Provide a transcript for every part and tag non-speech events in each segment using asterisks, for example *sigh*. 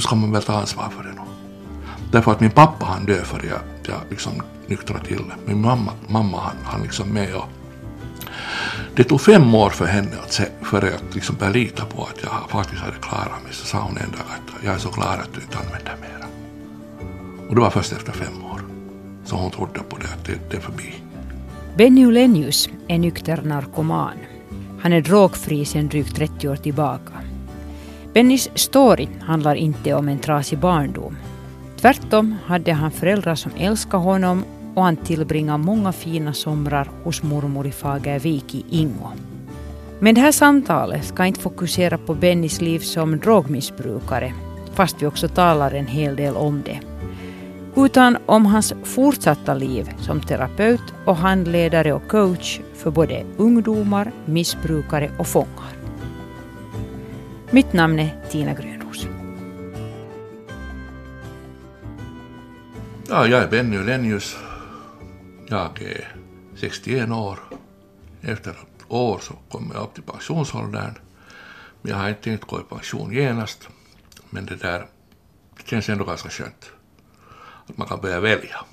nu ska man väl ta ansvar för det nu. Därför att min pappa han död för jag, jag liksom nyktrade till. det. Min mamma, mamma han, han liksom med och det tog fem år för henne att se, för att liksom börja lita på att jag faktiskt hade klarat mig. Så sa hon en dag att jag är så klar att du inte använder mera. Och det var först efter fem år. Så hon trodde på det, att det, det är förbi. Benny Ulenius är nykter narkoman. Han är drogfri sedan drygt 30 år tillbaka. Bennys story handlar inte om en trasig barndom. Tvärtom hade han föräldrar som älskade honom och han tillbringade många fina somrar hos mormor i Fagervik i Ingo. Men det här samtalet ska inte fokusera på Bennys liv som drogmissbrukare, fast vi också talar en hel del om det. Utan om hans fortsatta liv som terapeut och handledare och coach för både ungdomar, missbrukare och fångar. Mitt namn är Tina Grönros. Ja, jag är Benny Ulenius jag är 61 år. Efter ett år så kommer jag upp till pensionsåldern. Men jag har inte tänkt gå i pension genast. Men det där det känns ändå ganska skönt. Att man kan börja välja.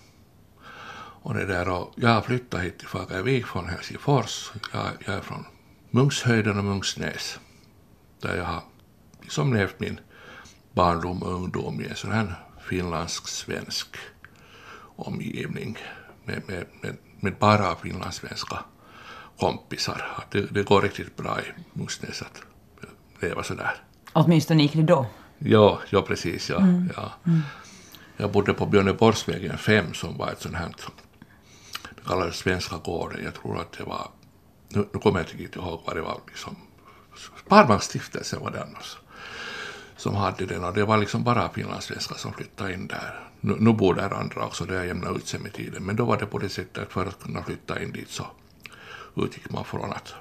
Och det där, och jag har flyttat hit till Fagervik från Helsingfors. Jag, jag är från Munkshöjden och Munksnäs. Där jag har liksom levt min barndom och ungdom i en sån här finlandsk-svensk omgivning med, med, med, med bara finlandssvenska kompisar. Det, det går riktigt bra i Munknäs att leva sådär. Åtminstone gick det då? Ja, ja precis. Ja, mm. ja. Mm. Jag bodde på Björneborgsvägen 5 som var ett sånt här, det kallades Svenska gården. Jag tror att det var, nu, nu kommer jag inte ihåg vad det var, liksom, Sparbanksstiftelsen var det annars som hade den och det var liksom bara finlandssvenskar som flyttade in där. Nu, nu bor där andra också, det har jämnat ut sig med tiden, men då var det på det sättet att för att kunna flytta in dit så utgick man från att,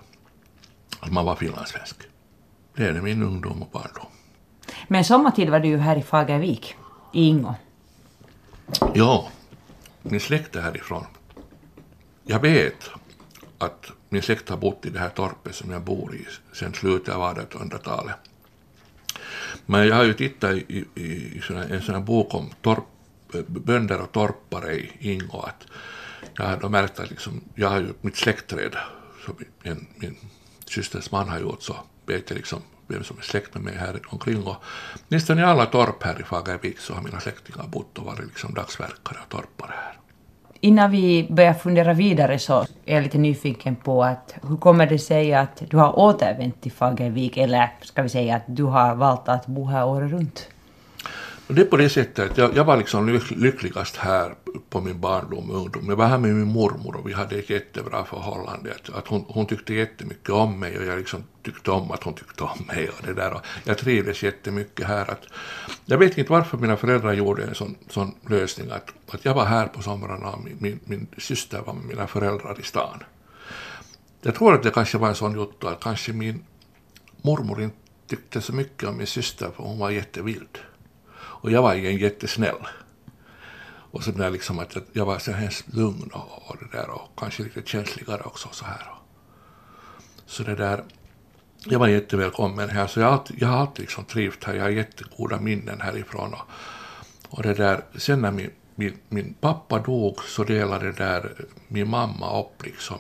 att man var finlandssvensk. Det är min ungdom och barndom. Men sommartid var du ju här i Fagervik, i Ingo. Ja, min släkt är härifrån. Jag vet att min släkt har bott i det här torpet som jag bor i sedan slutet av 1800-talet. Men jag har ju tittat i, i, i en sån här bok om torp, eh, bönder och torpare i Ingo att jag har märkt att liksom, jag har ju mitt släktträd som min, min systers man har gjort så vet jag liksom vem som är släkt med mig här omkring och nästan i alla torp här i Fagervik så har mina släktingar bott och varit liksom dagsverkare och torpare här. Innan vi börjar fundera vidare så är jag lite nyfiken på att hur kommer det sig att du har återvänt till Fagervik eller ska vi säga att du har valt att bo här året runt? Det är på det sättet att jag, jag var liksom lyckligast här på min barndom och ungdom. Jag var här med min mormor och vi hade ett jättebra förhållande. Att, att hon, hon tyckte jättemycket om mig och jag liksom tyckte om att hon tyckte om mig. Och det där. Och jag trivdes jättemycket här. Att, jag vet inte varför mina föräldrar gjorde en sån, sån lösning att, att jag var här på somrarna och min, min, min syster var med mina föräldrar i stan. Jag tror att det kanske var en sån jotto att kanske min mormor inte tyckte så mycket om min syster för hon var jättevild. Och jag var igen jättesnäll. Och så där liksom att jag var så hemskt lugn och, och det där och kanske lite känsligare också så här. Så det där, jag var jättevälkommen här så jag har alltid, jag har alltid liksom trivt här, jag har jättegoda minnen härifrån och, och det där, sen när min, min, min pappa dog så delade det där min mamma upp liksom,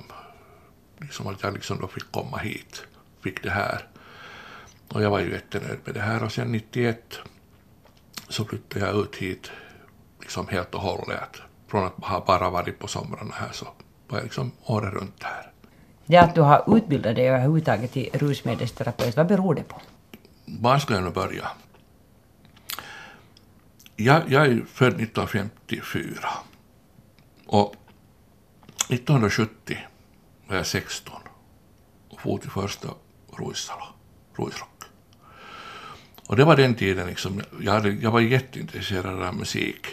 liksom att jag liksom då fick komma hit, fick det här. Och jag var ju jättenöjd med det här och sen 91 så flyttade jag ut hit liksom helt och hållet. Från att ha bara varit på somrarna här så var jag liksom året runt här. Det att du har utbildat dig överhuvudtaget till rusmedelsterapeut, vad beror det på? Var ska jag nu börja? Jag, jag är född 1954 och 1970 var jag 16 och for till första Ruissalo, Ruisrock. Och det var den tiden liksom, jag, hade, jag var jätteintresserad av musik.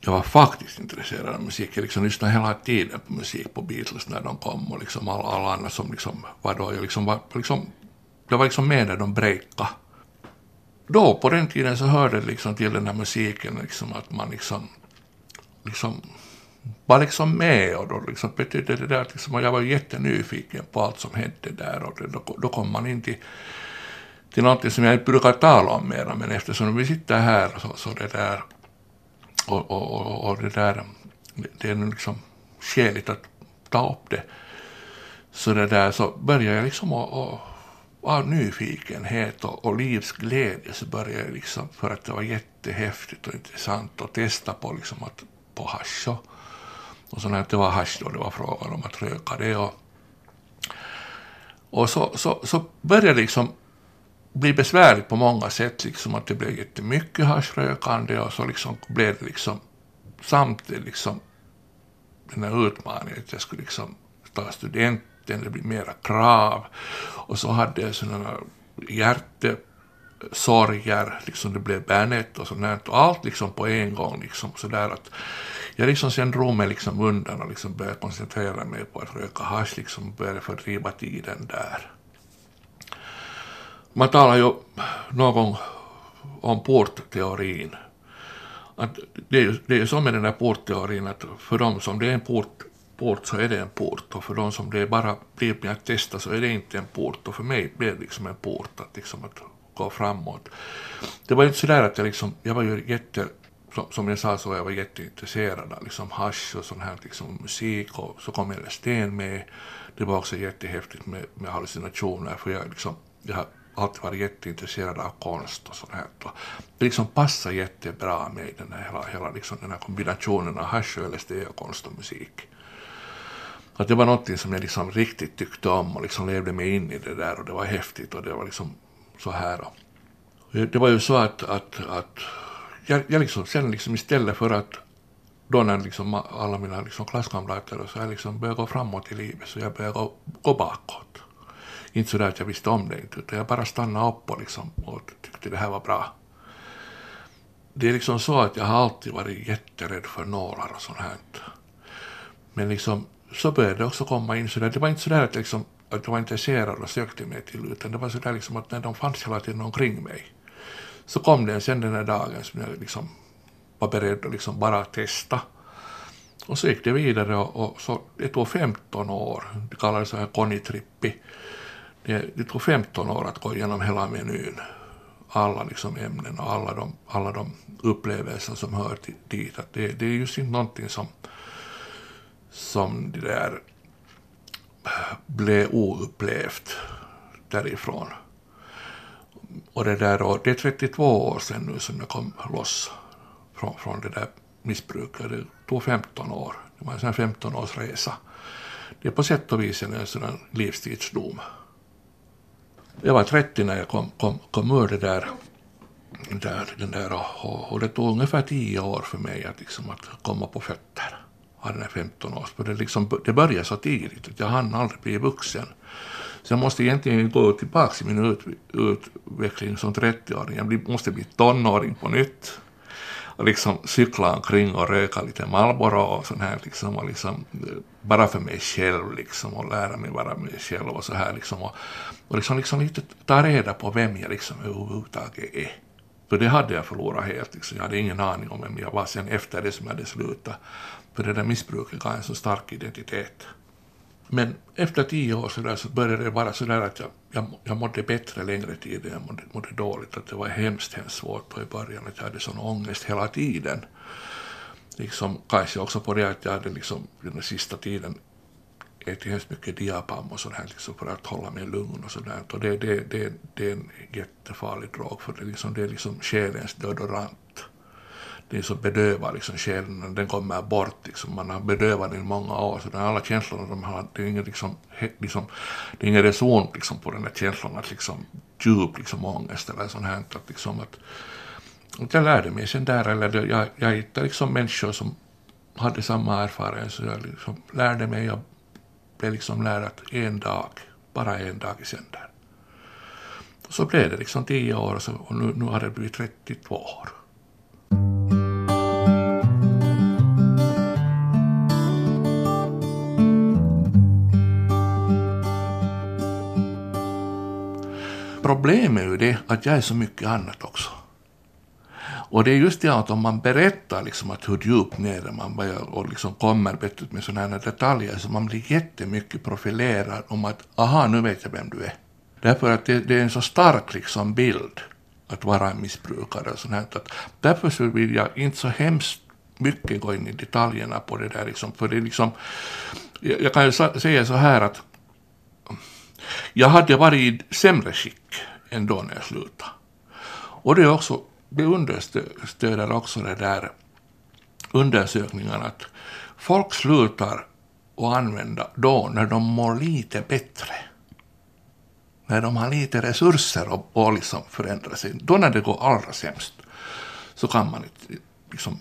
Jag var faktiskt intresserad av musik. Jag liksom lyssnade hela tiden på musik på Beatles när de kom och liksom alla, alla andra som liksom var då. Jag, liksom var, liksom, jag var liksom med när de breakade. Då på den tiden så hörde det liksom till den här musiken liksom att man liksom, liksom var liksom med och då liksom betydde det där att liksom, jag var jättenyfiken på allt som hände där och då, då kom man in till till någonting som jag inte brukar tala om mera, men eftersom vi sitter här så, så det där och, och, och, och det där, det är liksom skäligt att ta upp det. Så det där så börjar jag liksom att av nyfikenhet och, och livsglädje så började jag liksom, för att det var jättehäftigt och intressant att testa på liksom att, på hasch och, och så när det var hasch då det var frågan om att röka det och, och så, så, så började liksom blir besvärligt på många sätt, liksom att det blev jättemycket haschrökande och så liksom blev det liksom samtidigt liksom den här utmaningen att jag skulle liksom ta studenten, det blir mera krav och så hade jag sådana hjärtesorger, liksom det blev Bernet och sånt och allt liksom på en gång liksom sådär att jag liksom sen drog mig liksom undan och liksom började koncentrera mig på att röka hasch liksom började fördriva tiden där. Man talar ju någon gång om portteorin. Att det, är ju, det är ju så med den där portteorin att för dem som det är en port, port så är det en port och för dem som det är bara blir med att testa så är det inte en port och för mig blev det liksom en port att, liksom att gå framåt. Det var inte sådär att jag liksom, jag var ju jätte som jag sa så var jag jätteintresserad av liksom hasch och sån här liksom musik och så kom LSD med. Det var också jättehäftigt med, med hallucinationer för jag liksom, jag alltid varit jätteintresserad av konst och sånt här. Det liksom passar jättebra med den här, hela, hela liksom den här kombinationen av hasch och LSD och konst och musik. Att det var någonting som jag liksom riktigt tyckte om och liksom levde mig in i det där och det var häftigt och det var liksom så här. Det var ju så att, att, att jag, jag liksom sen liksom istället för att då när liksom alla mina liksom klasskamrater och så här liksom började gå framåt i livet så jag började gå, gå bakåt. Inte så där att jag visste om det inte, utan jag bara stannade upp och, liksom, och tyckte det här var bra. Det är liksom så att jag har alltid varit jätterädd för nålar och sånt här. Men liksom, så började det också komma in sådär, det var inte sådär att, liksom, att jag var intresserad och sökte mig till, utan det var sådär liksom att när de fanns hela tiden omkring mig, så kom det sen den här dagen som jag liksom var beredd att liksom bara testa. Och så gick det vidare och, och så, det tog 15 år, det kallades så här konitrippi, det, det tog 15 år att gå igenom hela menyn. Alla liksom ämnen och alla de, alla de upplevelser som hör till, dit. Att det, det är just inte någonting som, som det där blev oupplevt därifrån. Och det där och det är 32 år sedan nu som jag kom loss från, från det där missbruket. Det tog 15 år. Det var en sån 15 års resa. Det är på sätt och vis en sån livstidsdom. Jag var 30 när jag kom, kom, kom ur det där, där, den där och, och det tog ungefär 10 år för mig att, liksom, att komma på fötter av den här 15 års. För det, liksom, det började så tidigt att jag hann aldrig bli vuxen. Så jag måste egentligen gå tillbaka till min ut, utveckling som 30-åring. Jag måste bli tonåring på nytt och liksom cykla omkring och röka lite Marlboro och sånt här liksom och liksom eh, bara för mig själv liksom och lära mig vara mig själv och så här liksom och, och liksom, liksom lite ta reda på vem jag liksom överhuvudtaget är. För det hade jag förlorat helt liksom. Jag hade ingen aning om vem jag var sen efter det som jag hade slutat. För det där missbruket gav en så stark identitet. Men efter tio år så, där, så började det vara så där att jag, jag, jag mådde bättre längre tid än jag mådde, mådde dåligt. Att det var hemskt, hemskt svårt i början att jag hade sån ångest hela tiden. Liksom, kanske också på det att jag hade liksom den sista tiden ätit hemskt mycket diapam och sådär liksom för att hålla mig lugn och sådär. Och det, det, det, det är en jättefarlig drog för det, liksom, det är liksom själens deodorant det så bedövar liksom själen, den kommer bort liksom, man har bedövat den i många år, så alla känslorna de har, det är ingen liksom, liksom det är ingen reson liksom på den här känslan att liksom djup liksom ångest eller sånt här, att liksom att, att jag lärde mig sen där, eller jag, jag hittade liksom människor som hade samma erfarenhet, så jag liksom lärde mig, jag blev liksom lärd att en dag, bara en dag i sänder. Så blev det liksom tio år och, så, och nu, nu har det blivit 32 år. Problemet är ju det att jag är så mycket annat också. Och det är just det att om man berättar liksom att hur djupt nere man var och liksom kommer vet, med sådana här detaljer så man blir jättemycket profilerad om att aha, nu vet jag vem du är. Därför att det, det är en så stark liksom bild att vara en missbrukare och sånt här. Att därför så vill jag inte så hemskt mycket gå in i detaljerna på det där liksom, för det är liksom, jag, jag kan ju säga så här att jag hade varit i sämre skick än då när jag slutade. Och det är också, det understöder också det där undersökningarna att folk slutar att använda då när de mår lite bättre. När de har lite resurser och, och liksom förändra sig. Då när det går allra sämst så kan man inte liksom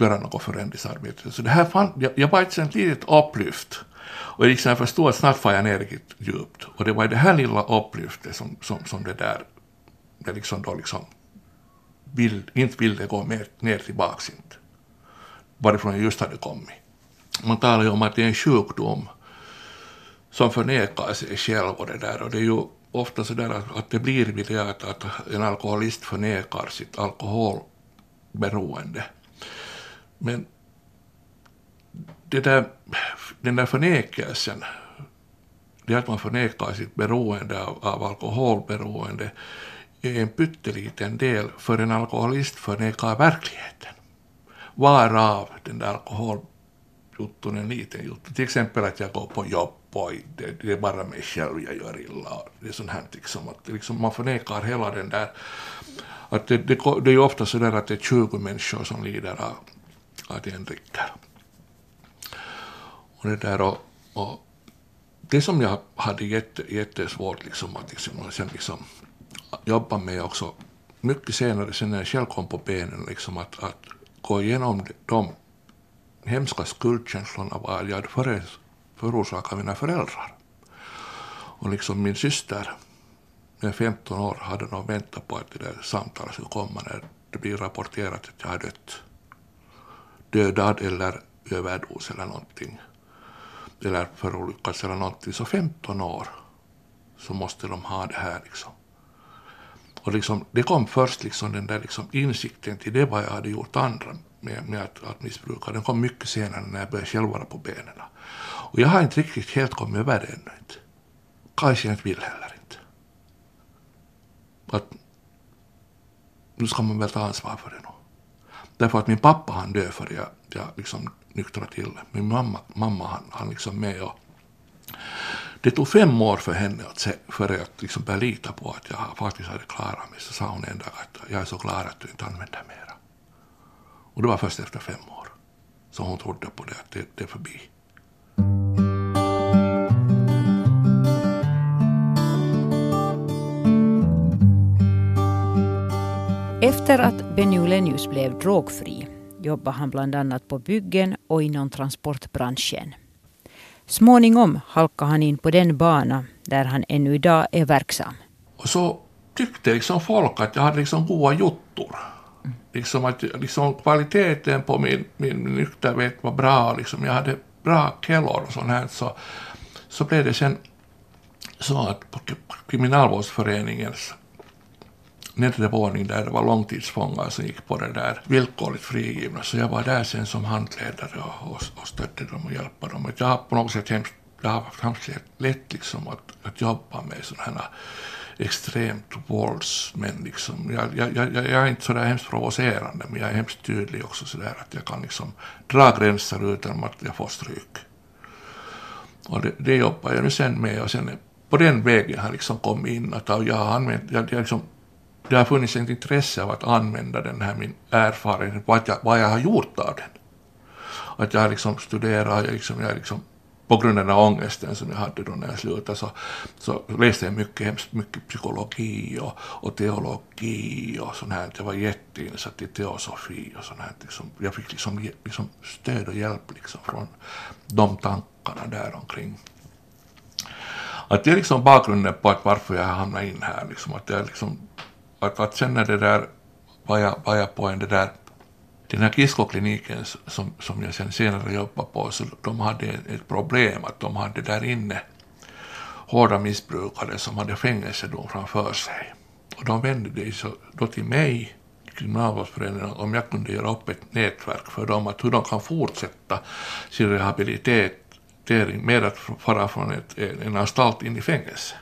göra något förändringsarbete. Så det här fann, jag, jag var ett litet upplyft. Och liksom jag förstod att snart var jag ner riktigt djupt. Och det var det här lilla upplyftet som, som, som det där, det liksom då liksom vill, inte ville gå mer, ner tillbaks inte. Varifrån jag just hade kommit. Man talar ju om att det är en sjukdom som förnekar sig själv och det där. Och det är ju ofta så där att, att det blir vid det att, att en alkoholist förnekar sitt alkoholberoende. Men det där, den där förnekelsen, det att man förnekar sitt beroende av, av alkoholberoende, är en pytteliten del, för en alkoholist förnekar verkligheten. Varav den där alkoholjutton är en liten jotto. Till exempel att jag går på jobb och det, det är bara mig själv jag gör illa. Det är sånt här liksom, att liksom man förnekar hela den där, att det, det, det är ju ofta så där att det är 20 människor som lider av att en dricker. Och det där och, och det som jag hade jätte, jättesvårt liksom att liksom, sen liksom jobba med också mycket senare, sen när jag själv kom på benen, liksom att, att gå igenom de hemska skuldkänslorna vad jag hade förorsakat mina föräldrar. Och liksom min syster, när 15 år, hade nog väntat på att det där samtalet skulle komma när det blir rapporterat att jag har dött dödad eller överdos eller någonting, eller förolyckats eller någonting, så 15 år så måste de ha det här liksom. Och liksom, det kom först liksom den där liksom insikten till det vad jag hade gjort andra med, med att, att missbruka. Den kom mycket senare när jag började själv vara på benen. Och jag har inte riktigt helt kommit över det ännu inte. Kanske jag inte vill heller inte. Att nu ska man väl ta ansvar för det nu. Därför att min pappa han död för jag, jag liksom nyktra till. Min mamma, mamma han, han liksom med och det tog fem år för henne att se, för att liksom börja lita på att jag faktiskt hade klarat mig. Så sa hon en dag att jag är så glad att du inte använder mera. Och det var först efter fem år som hon trodde på det, att det, det är förbi. Efter att Benny Olenius blev drogfri jobbade han bland annat på byggen och inom transportbranschen. Småningom halkade han in på den bana där han ännu idag är verksam. Och så tyckte liksom folk att jag hade liksom goda jottor. Liksom att liksom kvaliteten på min, min nykterhet var bra. Liksom jag hade bra källor och sånt här. Så, så blev det sen så att på Kriminalvårdsföreningens nedre våning där det var långtidsfångar som gick på det där villkorligt frigivna. Så jag var där sen som handledare och, och, och stödde dem och hjälpte dem. Jag har på något sätt hemskt, jag har haft lätt liksom att, att jobba med sådana här extremt våldsmän. Liksom. Jag, jag, jag, jag är inte så där hemskt provocerande, men jag är hemskt tydlig också sådär att jag kan liksom dra gränser utan att jag får stryk. Och det, det jobbar jag nu sen med och sen på den vägen har jag liksom kommit in att jag har använt, jag, jag liksom det har funnits ett intresse av att använda den här min erfarenhet, vad jag, vad jag har gjort av den. Att jag har liksom studerat, jag liksom, jag liksom, på grund av den ångesten som jag hade då när jag slutade så, så läste jag mycket, hemskt mycket psykologi och, och teologi och sånt här. Jag var jätteinsatt i teosofi och sånt här. Liksom, jag fick liksom, liksom stöd och hjälp liksom från de tankarna där omkring. Att det är liksom bakgrunden på att varför jag hamnade in här. Liksom, att jag liksom att, att sen när det där var jag, var jag på en det där den här Kiskokliniken som, som jag sen senare jobbade på, så de hade ett problem att de hade där inne hårda missbrukare som hade fängelsedom framför sig. Och de vände sig då till mig, Kriminalvårdsföreningen, om jag kunde göra upp ett nätverk för dem, att hur de kan fortsätta sin rehabilitering med att fara från ett, en anstalt in i fängelse.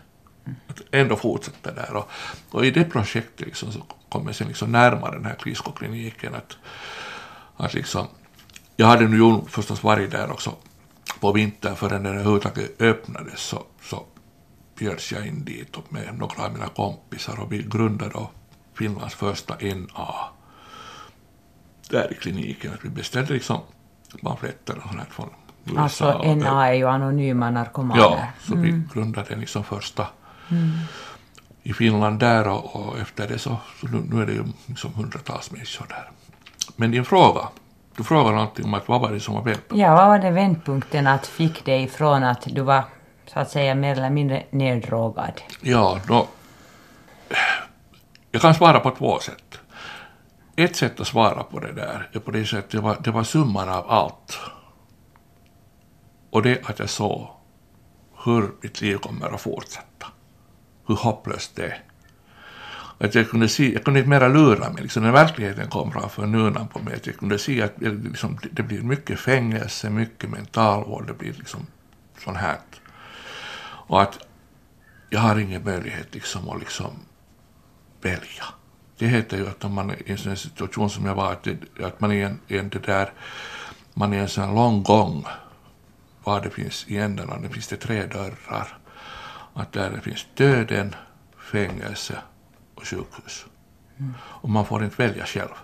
Ändå fortsätta där. Och, och i det projektet liksom så kom jag sen liksom närmare den här kliskokliniken. Att, att liksom, jag hade nu ju förstås varit där också på vintern förrän den överhuvudtaget öppnades så, så bjöds jag in dit med några av mina kompisar och vi grundade då Finlands första NA där i kliniken. Att vi beställde liksom pamfletter och sånt från USA. Alltså NA är ju anonyma narkomaner. Ja, så vi grundade liksom första i Finland där och, och efter det så, så nu, nu är det ju liksom hundratals människor där. Men din fråga, du frågar någonting om att vad var det som var vändpunkten? Ja, vad var det vändpunkten att fick dig ifrån att du var så att säga mer eller mindre neddrogad? Ja, då, jag kan svara på två sätt. Ett sätt att svara på det där är på det sättet det var, det var summan av allt. Och det att jag såg hur mitt liv kommer att fortsätta. Hur hopplöst det är. Att jag kunde se, jag kunde inte mera lura mig, liksom, när verkligheten kom framför nunan på mig, att jag kunde se att liksom, det blir mycket fängelse, mycket mentalvård, det blir liksom sånt här. Och att jag har ingen möjlighet liksom att liksom välja. Det heter ju att om man är i en sån situation som jag var, att, det, att man är en, en, det där, man är en sån lång gång, var det finns i ändarna, det finns det tre dörrar. Att där finns döden, fängelse och sjukhus. Mm. Och man får inte välja själv.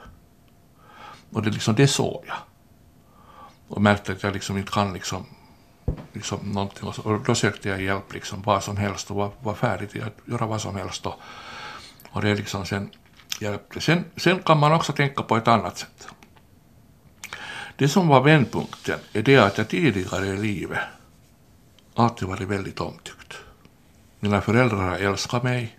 Och det, liksom, det såg jag. Och märkte att jag liksom inte kan liksom, liksom någonting. Och, så, och då sökte jag hjälp, liksom, vad som helst och var, var färdig till att göra vad som helst. Och, och det liksom sen hjälpte. Sen, sen kan man också tänka på ett annat sätt. Det som var vändpunkten är det att jag tidigare i livet alltid varit väldigt omtyckt. Mina föräldrar har älskat mig,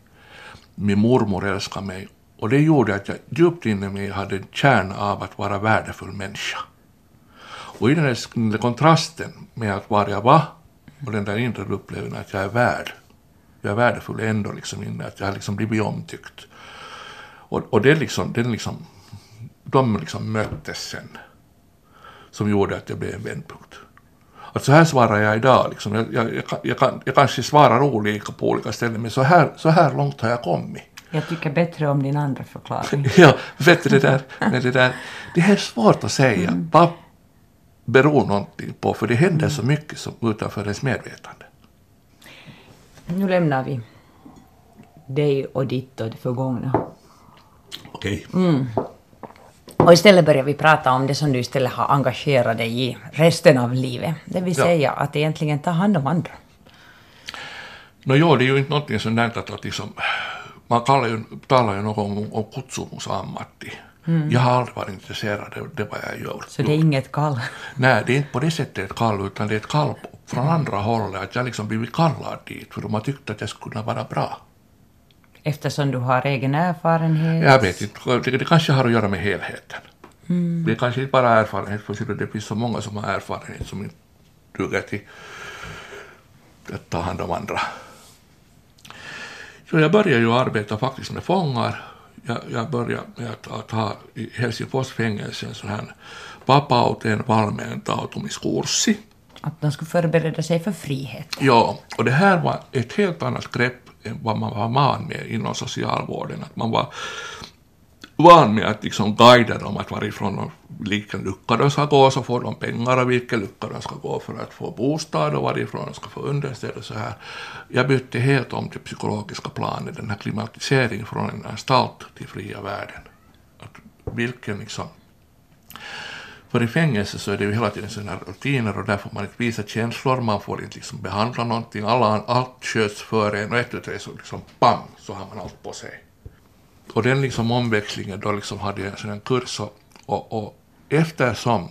min mormor älskade mig och det gjorde att jag djupt inne i mig hade en kärna av att vara värdefull människa. Och i den där kontrasten med att vara jag var och den där inre upplevelsen att jag är värd, jag är värdefull ändå liksom inne, att jag har liksom blivit omtyckt. Och, och det liksom, den liksom, de liksom möttes sen som gjorde att det blev en vändpunkt. Att så här svarar jag idag. Liksom. Jag, jag, jag, jag, kan, jag kanske svarar olika på olika ställen, men så här, så här långt har jag kommit. Jag tycker bättre om din andra förklaring. *laughs* ja, vet du det där, men det där, det här är svårt att säga. Mm. Vad beror någonting på? För det händer så mycket som utanför ens medvetande. Nu lämnar vi dig och ditt och det förgångna. Okej. Okay. Mm. Och istället börjar vi prata om det som du istället har engagerat dig i resten av livet. Det vill ja. säga att egentligen ta hand om andra. No joo, det är ju inte någonting sånt där att liksom, man kallar ju, talar ju något om, om kutsumusammatti. Mm. Jag har aldrig varit intresserad av det, vad jag gör. Så det är inget kall? Nej, det är inte på det sättet ett kall, utan det är ett kall från andra hållet, att jag liksom blivit kallad dit, för de har tyckt att jag skulle kunna vara bra. Eftersom du har egen erfarenhet? Jag vet inte, det, det kanske har att göra med helheten. Mm. Det är kanske inte bara erfarenhet, för det finns så många som har erfarenhet som inte duger till att ta hand om andra. Så jag började ju arbeta faktiskt med fångar. Jag, jag började med att, att ha i Helsingfors fängelse en sån här vapauteen valmentautumiskurssi. Att de skulle förbereda sig för frihet? Ja, och det här var ett helt annat grepp vad man var van med inom socialvården. Att man var van med att liksom guida dem att varifrån vilken lucka de ska gå så får de pengar och vilken lucka de ska gå för att få bostad och varifrån de ska få understöd och så här. Jag bytte helt om till psykologiska planet, den här klimatiseringen från en anstalt till fria världen. Att vilken liksom för i fängelse så är det ju hela tiden sådana rutiner och där får man inte visa känslor, man får inte liksom behandla någonting, alla, allt sköts för en och ett, och tre så liksom bam så har man allt på sig. Och den liksom omväxlingen då liksom hade jag en sån kurs och, och, och eftersom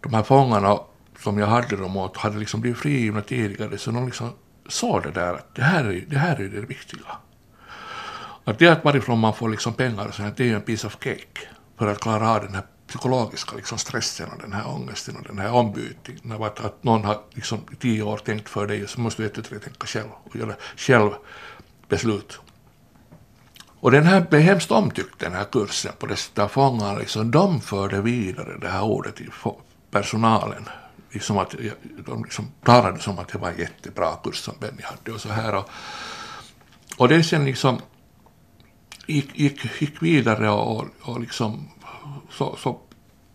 de här fångarna som jag hade dem åt hade liksom blivit frigivna tidigare så de liksom såg det där att det här är det, här är det viktiga. Att det att varifrån man får liksom pengar och sånt, det är ju en piece of cake för att klara av den här psykologiska liksom stressen och den här ångesten och den här ombytningen av att, att någon har liksom i tio år tänkt för dig så måste du ett tänka själv och göra själv beslut. Och den här blev hemskt omtyckt den här kursen på det sättet fångarna liksom, de förde vidare det här ordet till personalen. Liksom att, de liksom talade som att det var en jättebra kurs som Benny hade och så här. Och, och det sen liksom gick, gick, gick vidare och, och liksom så, så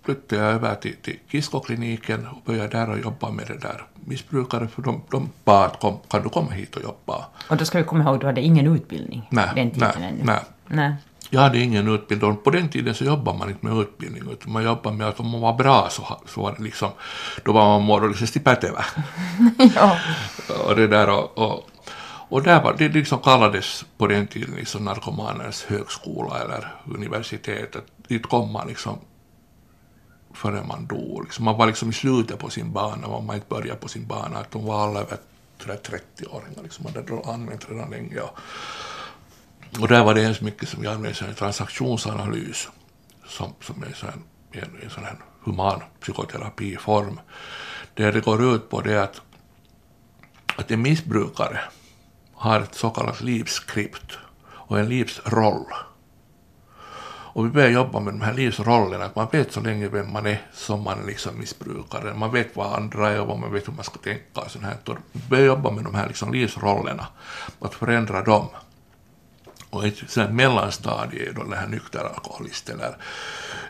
flyttade jag över till, till Kiskokliniken och började där och jobba med det där missbrukare för de, de bad kom, kan du komma hit och jobba. Och då ska vi komma ihåg, du hade ingen utbildning nej, den tiden nej, ännu? Nej. nej. Jag hade ingen utbildning. På den tiden så jobbade man inte med utbildning, utan man jobbade med att om man var bra så, så var det liksom, då var man morgonlisesti pätevä. *laughs* ja. Och det där och, och, och där var, det liksom kallades på den tiden liksom narkomanernas högskola eller universitet, dit kom man liksom förrän man dog. Liksom man var liksom i slutet på sin bana, man inte började på sin bana, att de var alla över 30-åringar, liksom, man hade använt redan länge. Och, och där var det hemskt mycket som jag använde en transaktionsanalys som, som är en, en, en sån här human psykoterapiform. Det det går ut på det att, att en missbrukare har ett så kallat livskript och en livsroll. Och vi börjar jobba med de här livsrollerna, att man vet så länge vem man är som man är liksom missbrukare. Man vet vad andra är och man vet hur man ska tänka och sånt här. Och vi börjar jobba med de här liksom livsrollerna, att förändra dem. Och ett sånt mellanstadie är då den här nykter alkoholist eller,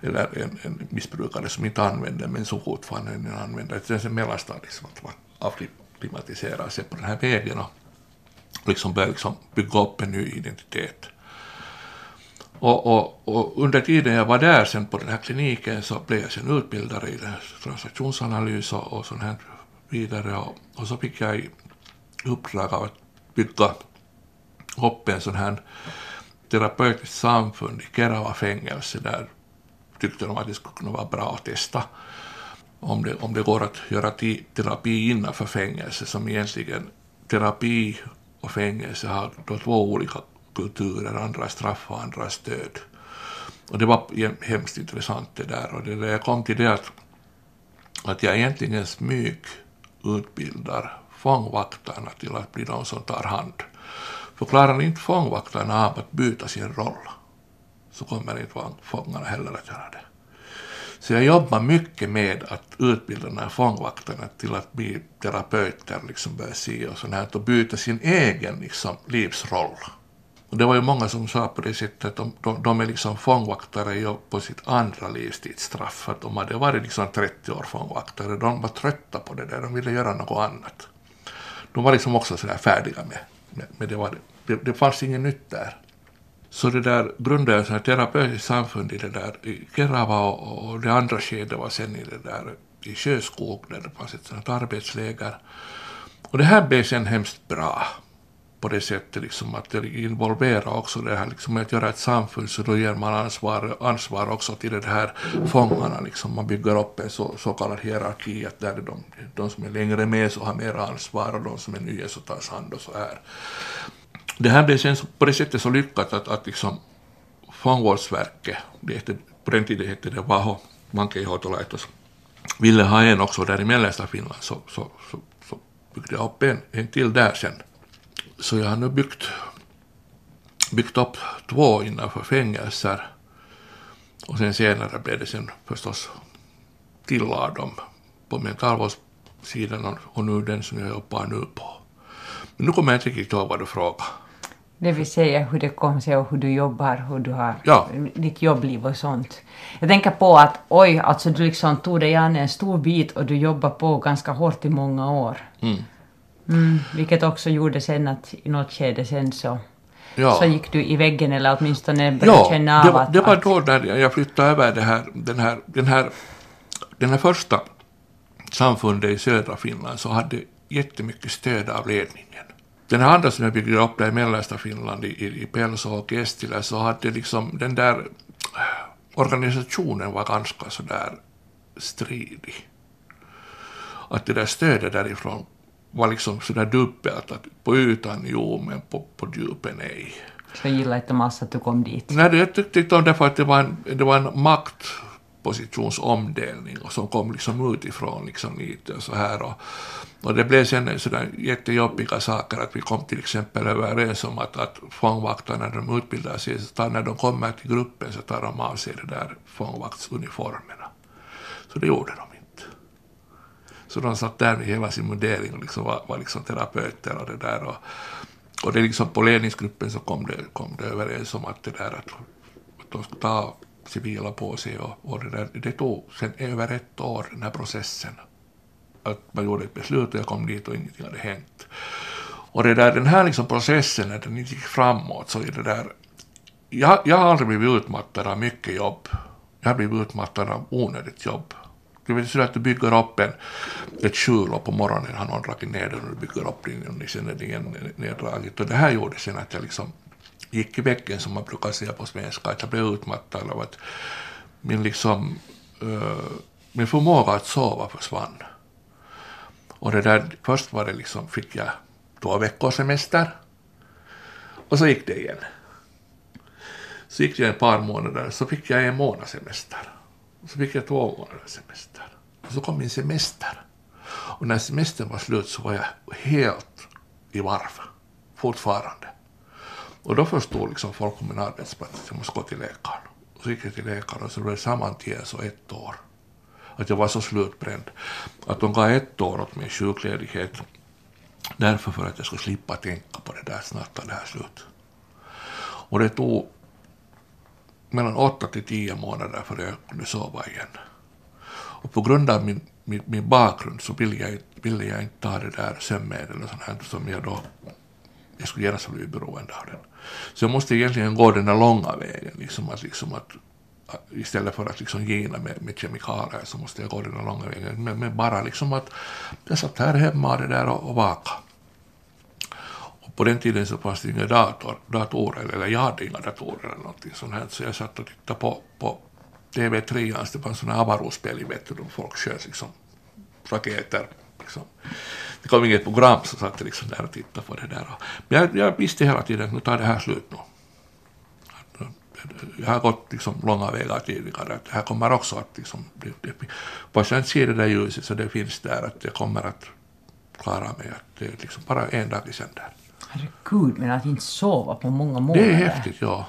eller en, en missbrukare som inte använder men som fortfarande använder. Det är ett mellanstadie som att man avklimatiserar sig på den här vägen och liksom börja liksom bygga upp en ny identitet. Och, och, och, under tiden jag var där sen på den här kliniken så blev jag sen utbildare i transaktionsanalys och, och sånt här vidare och, och så fick jag i uppdrag av att bygga upp en sån här terapeutiskt samfund i Kerava fängelse där tyckte de att det skulle kunna vara bra att testa om det, om det går att göra terapi innanför fängelse som egentligen terapi och fängelse har då två olika kulturer, andra straff och andra stöd. Och det var hemskt intressant det där och det där jag kom till det att, att jag egentligen smyg utbildar fångvaktarna till att bli de som tar hand för klarar inte fångvaktarna av att byta sin roll så kommer inte fångarna heller att göra det. Så jag jobbar mycket med att utbilda de här fångvaktarna till att bli terapeuter, liksom börja se och sånt här, och byta sin egen liksom, livsroll. Och det var ju många som sa på det sättet att de, de, de är liksom fångvaktare på sitt andra livstidsstraff, att de hade varit liksom 30 år fångvaktare, de var trötta på det där, de ville göra något annat. De var liksom också sådär färdiga med men det, var, det, det fanns inget nytt där. Så det där grundade jag ett terapeutiskt samfund i det där i Kerava och, och det andra skedet var sen i det där i Sjöskog där det fanns ett sånt arbetsläger. Och det här blev sen hemskt bra på det sättet liksom att det involverar också det här liksom att göra ett samfund så då ger man ansvar, ansvar också till det här fångarna liksom. Man bygger upp en så, så kallad hierarki att där är de, de som är längre med så har mer ansvar och de som är nya så tas hand och så här. Det här blev sen på det sättet så lyckat att, att liksom fångvårdsverket, det hette, på den tiden hette det Vaho, Mankeihoitolaitos, ville ha en också där i mellersta Finland så, så, så, så byggde jag upp en, en till där sen så jag har nu byggt, byggt upp två innanför fängelser och sen senare blev det sen förstås tillade dem på mentalvårdssidan och nu den som jag jobbar nu på. Nu kommer jag inte riktigt ihåg vad du frågade. Det vill säga hur det kom sig och hur du jobbar, hur du har ja. ditt jobbliv och sånt. Jag tänker på att oj, alltså du liksom tog dig an en stor bit och du jobbar på ganska hårt i många år. Mm. Mm, vilket också gjorde sen att i något skede sen så, ja. så gick du i väggen eller åtminstone började ja, känna av det var, att... det var då när jag flyttade över det här, den, här, den, här, den här första samfundet i södra Finland så hade jättemycket stöd av ledningen. Den här andra som jag byggde upp där i mellersta Finland, i, i Pelso och Estilä, så hade liksom den där organisationen var ganska sådär stridig. Att det där stödet därifrån var liksom sådär dubbelt, att på ytan jo, men på, på djupen nej. Så gillade inte massa att du kom dit? Nej, jag tyckte inte om det för att det var en, det var en positionsomdelning, och som kom liksom utifrån liksom lite och så här och, och det blev sen sådär jättejobbiga saker att vi kom till exempel överens om att, att fångvaktarna när de utbildar sig, så tar, när de kommer till gruppen så tar de av sig de där fångvaktsuniformerna. Så det gjorde de inte. så de satt där med hela sin mundering och liksom var, var liksom terapeuter och det där. Och, Och det är liksom på ledningsgruppen så kom det, kom det överens om att det där att, att de skulle ta civila på sig och, och det, där, det tog sen över ett år den här processen. Att man gjorde ett beslut och jag kom dit och ingenting hade hänt. Och det där, den här liksom processen, när den inte gick framåt, så är det där... Jag, jag har aldrig blivit utmattad av mycket jobb. Jag har blivit utmattad av onödigt jobb. Det vill säga att du bygger upp en, ett skjul och på morgonen har någon dragit ner den och du bygger upp den och sen är det igen neddraget. Och det här gjorde sen att jag liksom gick i väggen som man brukar säga på svenska, att jag blev utmattad av att min liksom, uh, min förmåga att sova försvann. Och det där, först var det liksom, fick jag två veckors semester. Och så gick det igen. Så gick det ett par månader, så fick jag en månads semester. Så fick jag två månaders semester. Och så kom min semester. Och när semestern var slut så var jag helt i varv, fortfarande. Och då förstod liksom folk på min arbetsplats att jag måste gå till läkaren. Och så gick jag till läkaren och så blev det sammantaget så ett år. Att jag var så slutbränd. Att de gav ett år åt min sjukledighet Därför för att jag skulle slippa tänka på det där, snart tar det här slut. Och det tog mellan åtta till tio månader för jag kunde sova igen. Och på grund av min, min, min bakgrund så ville jag, ville jag inte ta det där sömnmedel och sånt här som jag då, jag skulle genast ha blivit beroende av den. Så jag måste egentligen gå den där långa vägen, liksom att, liksom att istället för att liksom gina med, med kemikalier så måste jag gå den långa vägen. Men, men, bara liksom att jag satt här hemma det där och, och vaka. Och på den tiden så fanns det inga dator, datorer, eller jag hade inga datorer eller någonting sånt här, så jag satt och tittade på, på TV3, det fanns sådana Avarospel i vet du, folk sköt liksom raketer. Liksom. Det kom inget program så satt jag liksom där och tittade på det där. Men jag, jag visste hela tiden att nu tar det här slut nu jag har gått liksom långa vägar tidigare, att det här kommer också att liksom, det, det, fast jag inte ser det där ljuset så det finns där, att jag kommer att klara mig, att det är liksom bara en dag i sänder. Herregud, men att inte sova på många månader. Det är häftigt, ja.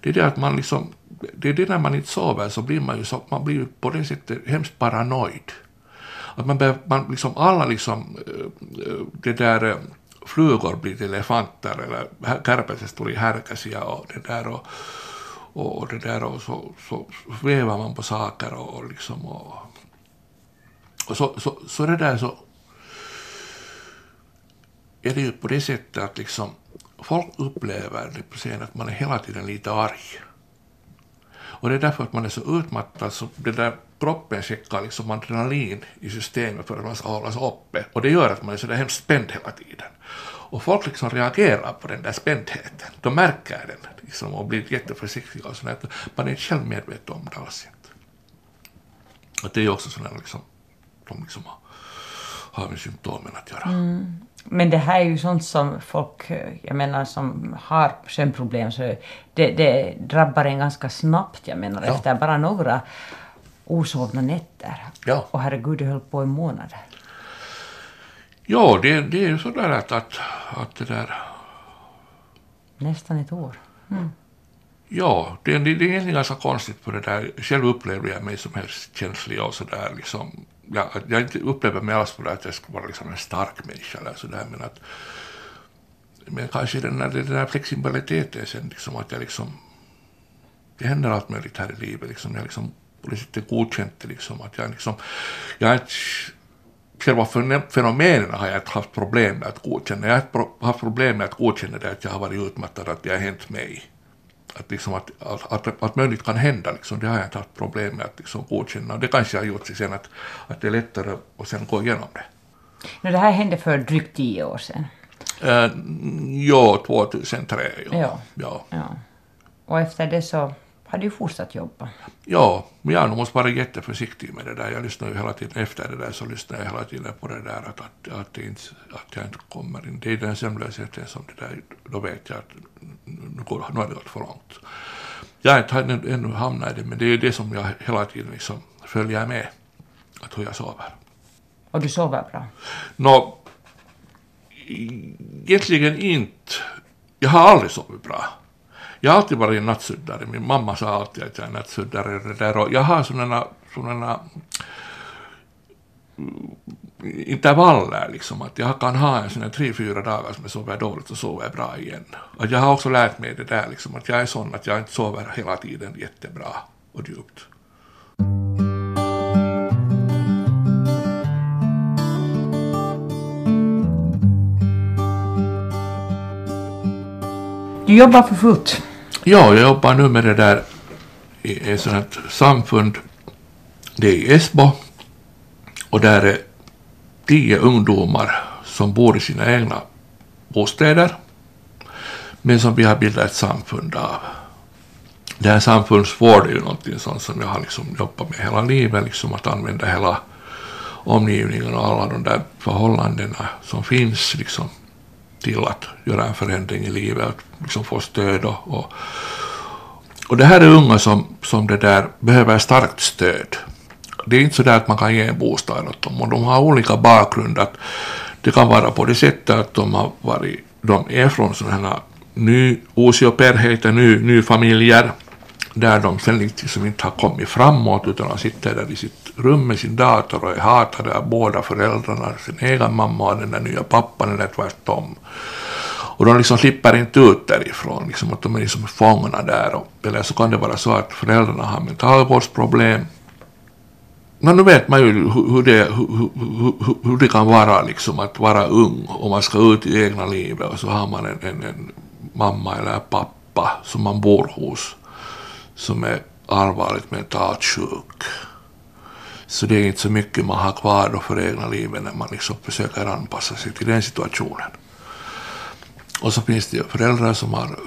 Det är det att man liksom, det är det när man inte sover så blir man ju så, man blir på det sättet hemskt paranoid. Att man, bör, man liksom alla liksom, eh, eh, det där eh, flugor blir till elefanter eller kärpäset tuli härkäsiä och det där och, och det där och så, så svävar man på saker och, och liksom och, och så, så, så det där så är det ju på det sättet att liksom folk upplever det på scenen att man är hela tiden lite arg. Och det är därför att man är så utmattad så det där kroppen skickar liksom adrenalin i systemet för att man ska hållas uppe. Och det gör att man är så där hemskt spänd hela tiden. Och folk liksom reagerar på den där spändheten. De märker den liksom, och blir jätteförsiktiga och sådär. Man är inte själv medveten om det alls inte. Det är också sådana liksom, de liksom har, har med symptomen att göra. Mm. Men det här är ju sånt som folk, jag menar som har sömnproblem, så det, det drabbar en ganska snabbt, jag menar ja. efter bara några osovna nätter. Ja. Och herregud, det höll på i månader. Ja, det, det är ju sådär att, att, att det där... Nästan ett år. Mm. Ja, det, det, det är egentligen ganska konstigt på det där. Själv upplever jag mig som helst känslig och sådär liksom. Jag, jag inte upplever mig alls på det att jag ska vara liksom en stark människa eller sådär men att men kanske den där, den där flexibiliteten sen liksom att jag liksom det händer allt möjligt här i livet liksom. Jag liksom på det sättet godkänt liksom att jag liksom jag inte själva fenomenen har jag inte haft problem med att godkänna. Jag har haft problem med att godkänna det att jag har varit utmattad, att det har hänt mig. Att, liksom att, att, att, möjligt kan hända, liksom, det har jag inte haft problem med att liksom godkänna. Det kanske har gjort sen att, att det är lättare att sen gå igenom det. No, det här hände för drygt tio år sedan. Uh, ja, 2003. Ja. Ja. ja. ja. Och efter det så har du fortsatt jobba? Ja, men jag måste vara jätteförsiktig med det där. Jag lyssnar ju hela tiden, efter det där så lyssnar jag hela tiden på det där att, att, att, inte, att jag inte kommer in. Det är den sömnlösheten som det där, då vet jag att nu, går, nu har det gått för långt. Jag har inte ännu, ännu hamnat i det, men det är det som jag hela tiden liksom följer med, att hur jag sover. Och du sover bra? Nå, egentligen inte. Jag har aldrig sovit bra. Jag har alltid varit en nattsuddare. Min mamma sa alltid att jag är nattsuddare. Och jag har sådana, sådana intervaller mm, liksom. Att jag kan ha en sån här tre, fyra dagar som jag sover dåligt och sover bra igen. Och jag har också lärt mig det där liksom att jag är sån att jag inte sover hela tiden jättebra och djupt. Du jobbar för fullt? Ja, jag jobbar nu med det där i ett sånt samfund. Det är i Esbo. Och där är tio ungdomar som bor i sina egna bostäder. Men som vi har bildat ett samfund av. Det här samfundsvård är ju någonting sånt som jag har liksom jobbat med hela livet. Liksom att använda hela omgivningen och alla de där förhållandena som finns liksom till att göra en förändring i livet, att liksom få stöd och, och, och det här är unga som, som det där behöver starkt stöd. Det är inte så där att man kan ge en bostad åt dem och de har olika bakgrund. Att det kan vara på det sättet att de har varit, de är från sådana här ny, usioperheter, ny, ny familjer där de sen liksom inte har kommit framåt utan de sitter där i sitt rum med sin dator och är hatade av båda föräldrarna, sin egen mamma och den där nya pappan eller tvärtom. Och de liksom slipper inte ut därifrån, liksom att de är liksom fångna där. Och, eller så kan det vara så att föräldrarna har mentalvårdsproblem. Men nu vet man ju hur det, hur, hur, hur det kan vara liksom att vara ung och man ska ut i egna livet och så har man en, en, en mamma eller pappa som man bor hos som är allvarligt mentalt sjuk. Så det är inte så mycket man har kvar då för egna livet när man liksom försöker anpassa sig till den situationen. Och så finns det ju föräldrar som har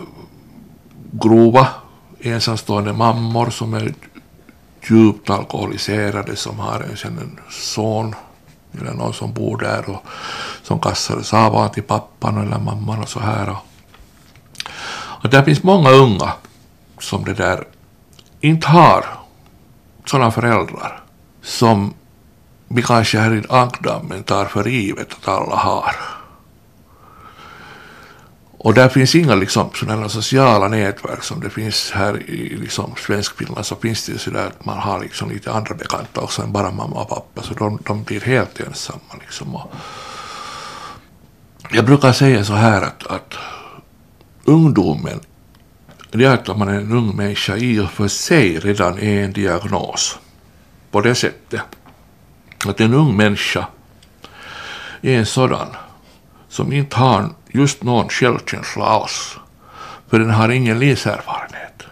grova ensamstående mammor som är djupt alkoholiserade som har en, en son eller någon som bor där och som kastades av till pappan eller mamman och så här. Och där finns många unga som det där inte har sådana föräldrar som vi kanske här i Agdammen tar för givet att alla har. Och där finns inga liksom, sådana sociala nätverk som det finns här i liksom, Svenskfinland så finns det sådär att man har liksom lite andra bekanta också än bara mamma och pappa så de, de blir helt ensamma liksom. Och jag brukar säga så här att, att ungdomen det är att man är en ung människa i och för sig redan är en diagnos. På det sättet att en ung människa är en sådan som inte har just någon självkänsla alls. För den har ingen livserfarenhet.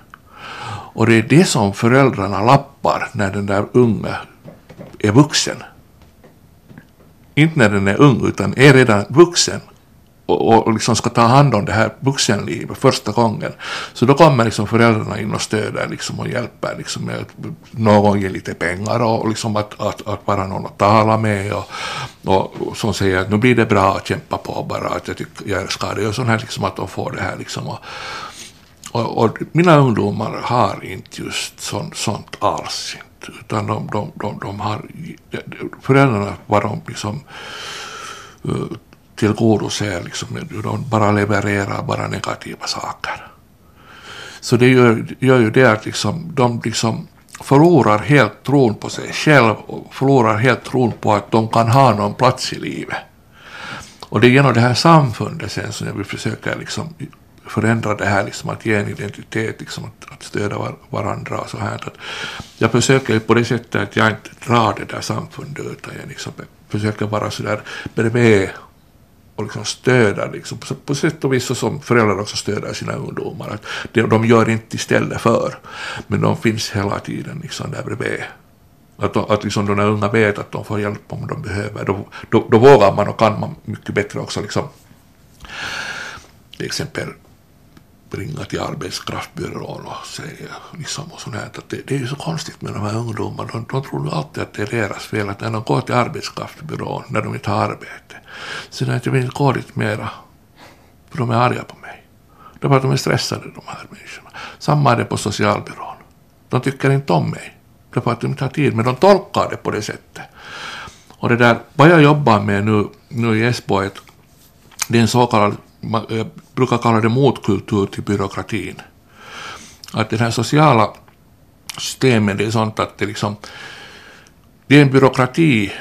Och det är det som föräldrarna lappar när den där unga är vuxen. Inte när den är ung utan är redan vuxen och, och liksom ska ta hand om det här vuxenlivet första gången. Så då kommer liksom föräldrarna in och stöder liksom och hjälper liksom med att någon ger lite pengar och liksom att, att, att vara någon att tala med och, och, och som säger att nu blir det bra att kämpa på bara att jag tycker jag älskar det och sånt här liksom att de får det här liksom och, och, och mina ungdomar har inte just sånt, sånt alls inte, utan de, de, de, de har föräldrarna var de liksom uh, tillgodoser, liksom, de bara levererar bara negativa saker. Så det gör, gör ju det att liksom, de liksom förlorar helt tron på sig själv och förlorar helt tron på att de kan ha någon plats i livet. Och det är genom det här samfundet sen som jag vill försöka liksom förändra det här, liksom att ge en identitet, liksom att, att stödja var, varandra och så här. Att jag försöker på det sättet att jag inte drar det där samfundet utan jag liksom försöker vara sådär bredvid och liksom stöder, liksom, på, på sätt och vis så som föräldrar också stöder sina ungdomar. Att de, de gör inte istället för, men de finns hela tiden liksom där bredvid. Att, att liksom de unga vet att de får hjälp om de behöver, då, då, då vågar man och kan man mycket bättre också liksom, till exempel ringa till arbetskraftbyrån och säga liksom och sånt här, att det, det är ju så konstigt med de här ungdomarna, de, de tror alltid att det är deras fel, att när de går till arbetskraftbyrån när de inte har arbete, så att jag vill inte gå dit mera, för de är arga på mig. Därför att de är stressade, de här människorna. Samma är det på socialbyrån. De tycker inte om mig, därför att de inte har tid, men de tolkar det på det sättet. Och det där, vad jag jobbar med nu, nu i Esbo, det är en så kallad jag brukar kalla det motkultur till byråkratin. Att det här sociala systemet det är sånt att det liksom det är en byråkrati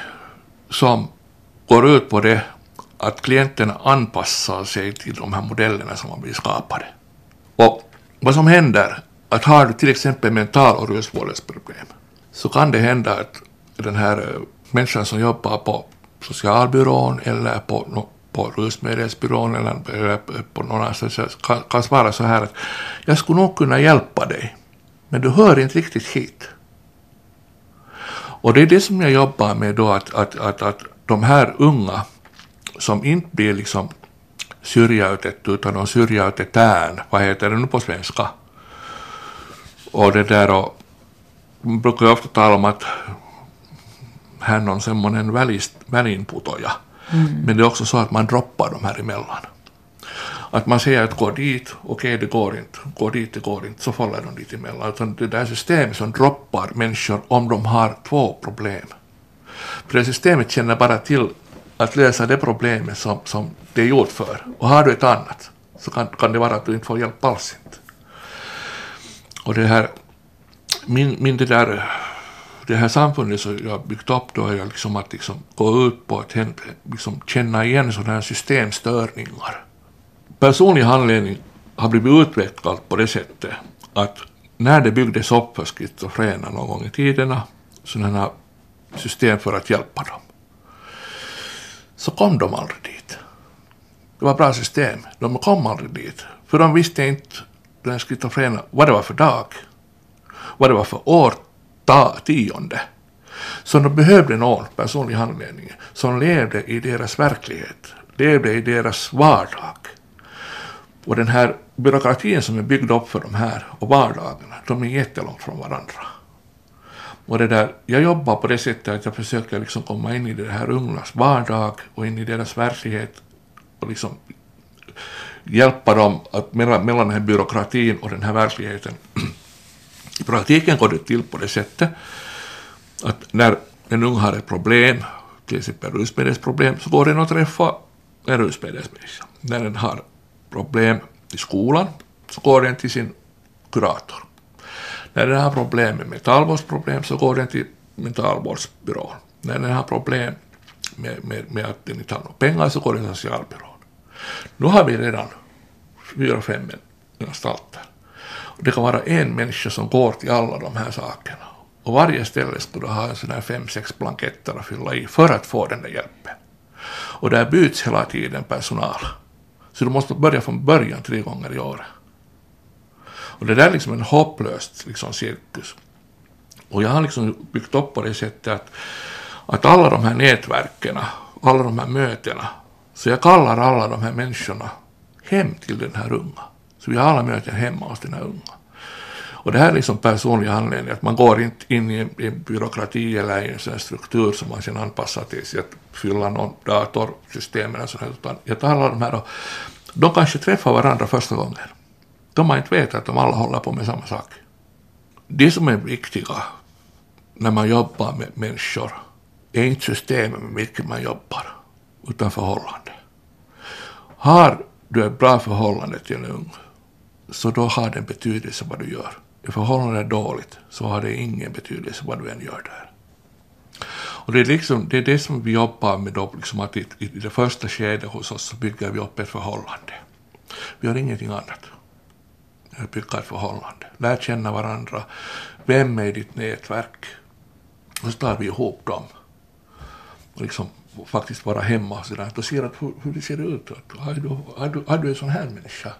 som går ut på det att klienterna anpassar sig till de här modellerna som har blivit skapade. Och vad som händer, att har du till exempel mental och rusvårdsproblem, så kan det hända att den här människan som jobbar på socialbyrån eller på, på rusmedelsbyrån eller, eller på någon annanstans kan, kan svara så här att jag skulle nog kunna hjälpa dig, men du hör inte riktigt hit. Och det är det som jag jobbar med då, att, att, att, att de här unga som inte blir liksom syrjautet utan de syrjautetään, vad heter det nu på svenska? Och det där och man brukar ju ofta tala om att hän on semmoinen välinputoja. Mm. Men det är också så att man droppar de här emellan. Att man säger att gå dit, okej okay, det går inte, gå dit, det går inte, så faller de dit emellan. Utan det där systemet som droppar människor om de har två problem. För det systemet känner bara till att lösa det problemet som, som det är gjort för. Och har du ett annat så kan, kan det vara att du inte får hjälp alls inte. Och det här, min, min det där, det här samfundet som jag byggt upp då är liksom att liksom gå ut på att liksom känna igen sådana här systemstörningar. Personlig handledning har blivit utvecklad på det sättet att när det byggdes upp för schizofrena någon gång i tiderna, sådana här system för att hjälpa dem, så kom de aldrig dit. Det var bra system. De kom aldrig dit. För de visste inte, den schizofrena, vad det var för dag, vad det var för år, ta, tionde. Så de behövde någon personlig handledning som levde i deras verklighet, levde i deras vardag. Och den här byråkratin som är byggd upp för de här och vardagarna, de är jättelångt från varandra. Och det där, jag jobbar på det sättet att jag försöker liksom komma in i det här ungas vardag och in i deras verklighet och liksom hjälpa dem att mellan, mellan den här byråkratin och den här verkligheten. I praktiken går det till på det sättet att när en ung har ett problem, till exempel rusmedelsproblem, så går den och träffar en rusmedelsmänniska. När den har problem i skolan så går den till sin kurator. När den har problem med mentalvårdsproblem så går den till mentalvårdsbyrån. När den har problem med, med, med att den inte har några pengar så går den till socialbyrån. Nu har vi redan fyra, fem anstalter. Det kan vara en människa som går till alla de här sakerna. Och varje ställe skulle ha en sån här fem, sex blanketter att fylla i för att få den där hjälpen. Och där byts hela tiden personal. Så du måste börja från början tre gånger i året. Och det där är liksom en hopplös liksom, cirkus. Och jag har liksom byggt upp på det sättet att, att alla de här nätverken, alla de här mötena, så jag kallar alla de här människorna hem till den här unga. Så vi har alla möten hemma hos den här unga. Och det här är liksom personlig anledning, att man går inte in i en, i en byråkrati eller i en sån struktur som man sen anpassar till sig att fylla någon datorsystem eller sånt, utan jag tar alla de här och de kanske träffar varandra första gången. De har inte vetat att de alla håller på med samma sak. Det som är viktiga när man jobbar med människor är inte systemet med vilket man jobbar, utan förhållande. Har du ett bra förhållande till en ung, så då har det en betydelse vad du gör. Är förhållandet dåligt, så har det ingen betydelse vad du än gör där. Och det är, liksom, det, är det som vi jobbar med då, liksom att i, i det första skedet hos oss så bygger vi upp ett förhållande. Vi gör ingenting annat bygga ett förhållande, lär känna varandra. Vem är i ditt nätverk? Och så tar vi ihop dem. Och liksom faktiskt vara hemma och sådär. Och ser att hur, hur det ser ut. Har du, har, du, har du en sån här människa?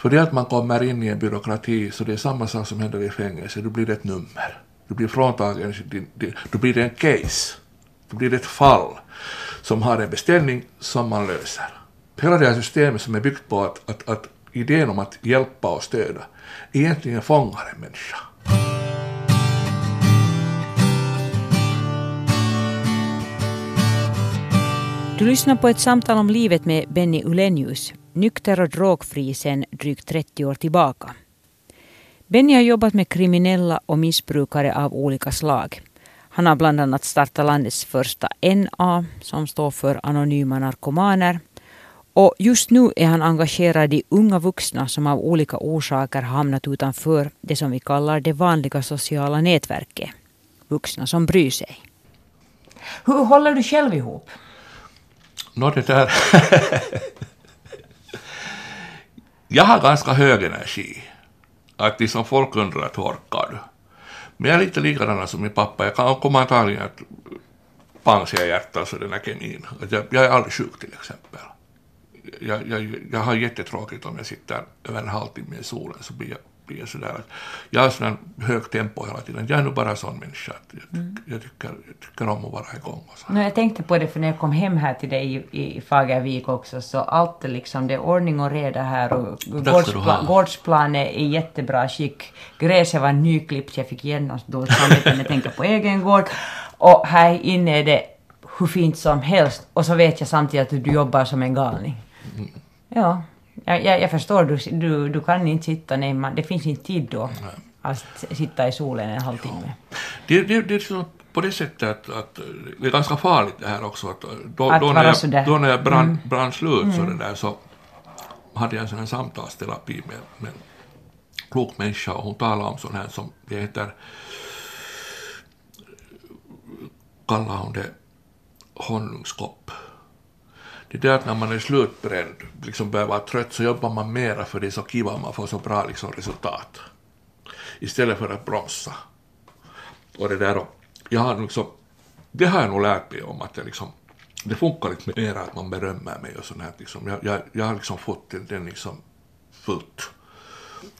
För det att man kommer in i en byråkrati så det är samma sak som händer i fängelse. Du blir ett nummer. Du blir fråntagen, du blir en case. Du blir ett fall som har en beställning som man löser. Hela det här systemet som är byggt på att, att, att idén om att hjälpa och stödja egentligen fångar en människa. Du lyssnar på ett samtal om livet med Benny Ulenius, nykter och drogfri sedan drygt 30 år tillbaka. Benny har jobbat med kriminella och missbrukare av olika slag. Han har bland annat startat landets första NA, som står för Anonyma Narkomaner, och just nu är han engagerad i unga vuxna som av olika orsaker hamnat utanför det som vi kallar det vanliga sociala nätverket. Vuxna som bryr sig. Hur håller du själv ihop? Nå, det där... *laughs* jag har ganska hög energi. Att liksom folk undrar att orkar du? Men jag är lite likadan som min pappa. Jag kan komma antagligen att pang säger hjärtat så den här kemin. Att jag, jag är aldrig sjuk till exempel. Jag, jag, jag har jättetråkigt om jag sitter över en halvtimme i solen så blir jag blir sådär att jag har sån högt tempo hela tiden. Jag är nu bara sån människa att jag, mm. jag, tycker, jag tycker om att vara igång. Och så. No, jag tänkte på det för när jag kom hem här till dig i, i Fagervik också så allt liksom, det är ordning och reda här och gårdspla, gårdsplan är i jättebra skick. Gräset var nyklippt, jag fick genast då när jag tänker på egen gård. Och här inne är det hur fint som helst och så vet jag samtidigt att du jobbar som en galning. Mm. Ja. Jag, jag, jag förstår, du, du, du kan inte sitta, nej, man, det finns inte tid då nej. att sitta i solen en halvtimme. Det, det, det är så på det sättet att, att, det är ganska farligt det här också. Att då, att då, när, jag, då när jag brann, mm. brann slut mm. så, det där, så hade jag en sån här samtalsterapi med, med en klok människa och hon talade om sån här som det heter, kallar hon det honungskopp det är det att när man är slutbränd, liksom börjar vara trött, så jobbar man mera för det är så kiva man får så bra liksom, resultat. Istället för att bromsa. Och det där och, jag har liksom, det har jag nog lärt mig om att det liksom, det funkar lite mer att man berömmer mig och sånt här liksom. Jag, jag, jag har liksom fått den, den liksom fullt.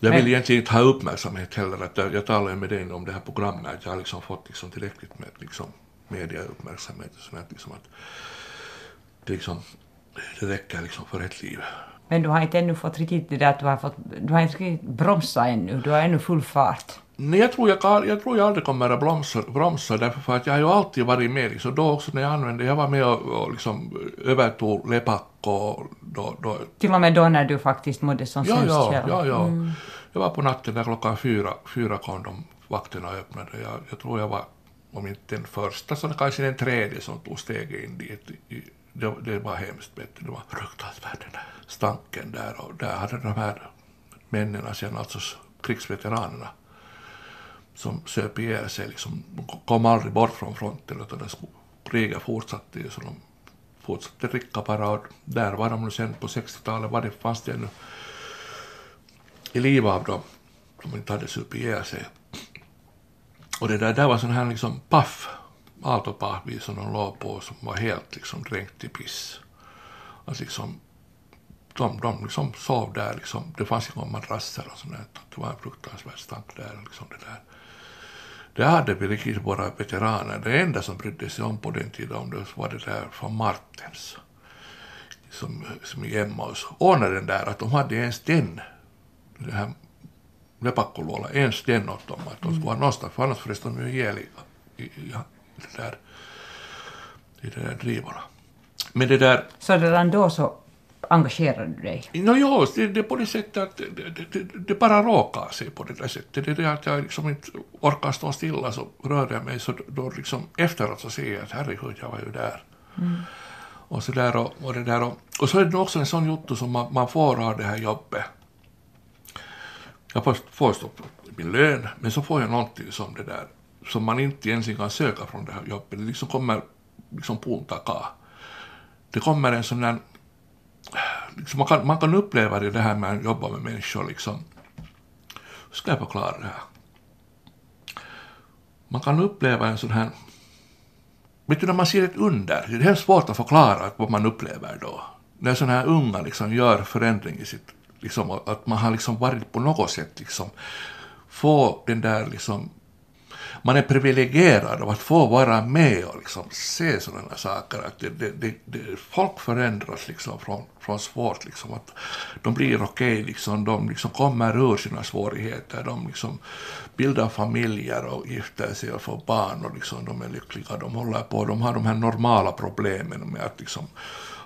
Jag vill egentligen inte ha uppmärksamhet heller, att jag, jag talade med dig om det här programmet, att jag har liksom fått liksom tillräckligt med liksom mediauppmärksamhet och sånt här, liksom att liksom, det räcker liksom för ett liv. Men du har inte ännu fått riktigt det där att du har fått, du har inte bromsat ännu, du har ännu full fart. Nej, jag tror jag, kan, jag, tror jag aldrig kommer att bromsa, bromsa därför för att jag har ju alltid varit med. Liksom, då också när jag använde, jag var med och, och liksom övertog Lepac och då, då... Till och med då när du faktiskt mådde som ja, sämst ja, själv? Ja, ja. Mm. Jag var på natten där klockan fyra, fyra kom de vakterna öppnade. Jag, jag tror jag var, om inte den första, så kanske den tredje som tog steget in dit i, det, det var hemskt, vet du. det var fruktansvärt den där stanken där och där hade de här männen sen, alltså krigsveteranerna, som söp ihjäl sig, liksom, kom aldrig bort från fronten utan kriget fortsatte ju så de fortsatte dricka bara och där var de nu sen på 60-talet var det, fanns det ännu i liv av dem som inte hade supit ihjäl sig. Och det där, där var sån här liksom paff autopahvi som de låg på som var helt liksom dränkt i piss. Att liksom, de, de liksom sov där, liksom, det fanns inga madrasser och sånt där. Det var en fruktansvärd stank där. Liksom det där. Det hade vi riktigt våra veteraner. Det enda som brydde sig om på den tiden det var det där från Martens som, som i Emmaus ordnade den där att de hade ens den, den här Lepakkolåla, ens den åt dem, att de skulle ha någonstans, för annars förresten de ju ihjäl i, i, i, det där, i de där drivorna. Men det där... Så redan då så engagerade du dig? No, jo, det, det är på det sättet att det, det, det bara råkar sig på det där sättet. Det är det att jag liksom inte orkar stå stilla så rör jag mig så då liksom efteråt så ser jag att herregud, jag var ju där. Mm. Och så där och, och det där och, och så är det också en sån jotto som man, man får av det här jobbet. Jag får, får stå min lön, men så får jag någonting som det där som man inte ens kan söka från det här jobbet. Det liksom kommer liksom puntaka. Det kommer liksom en sån där... Liksom man, kan, man kan uppleva det, det här med att jobba med människor. Liksom. Hur ska jag förklara det här? Man kan uppleva en sån här... Vet du, när man ser ett under, det är helt svårt att förklara vad man upplever då. När sådana här unga liksom gör förändring i sitt... Liksom, att man har liksom varit på något sätt liksom få den där liksom man är privilegierad av att få vara med och liksom se sådana saker. Att det, det, det, folk förändras liksom från, från svårt. Liksom, att de blir okej, okay, liksom, de liksom kommer ur sina svårigheter. De liksom bildar familjer och gifter sig och får barn och liksom, de är lyckliga. De håller på, de har de här normala problemen med att liksom,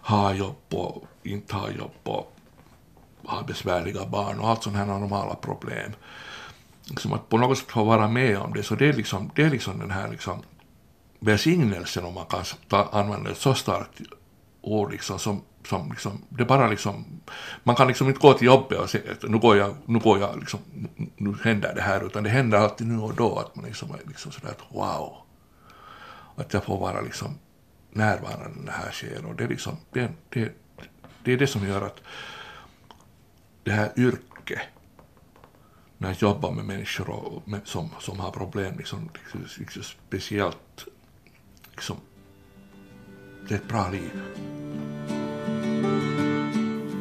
ha jobb och inte ha jobb och ha besvärliga barn och allt sådana här normala problem liksom att på något sätt få vara med om det, så det är liksom, det är liksom den här liksom välsignelsen, om man kan ta, använda ett så starkt ord, liksom, som, som liksom, det bara liksom, man kan liksom inte gå till jobbet och säga att nu går jag, nu går jag liksom, nu händer det här, utan det händer alltid nu och då, att man liksom är liksom sådär att wow. att jag får vara liksom närvarande när det här sker. Och det, är liksom, det, det, det är det som gör att det här yrket, när jag jobbar med människor och med, som, som har problem, liksom, liksom, liksom speciellt, liksom, det är ett bra liv.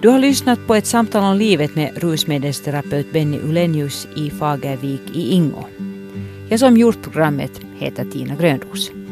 Du har lyssnat på ett samtal om livet med rusmedelsterapeut Benny Ulenius i Fagervik i Ingo. Jag som gjort programmet heter Tina Grönros.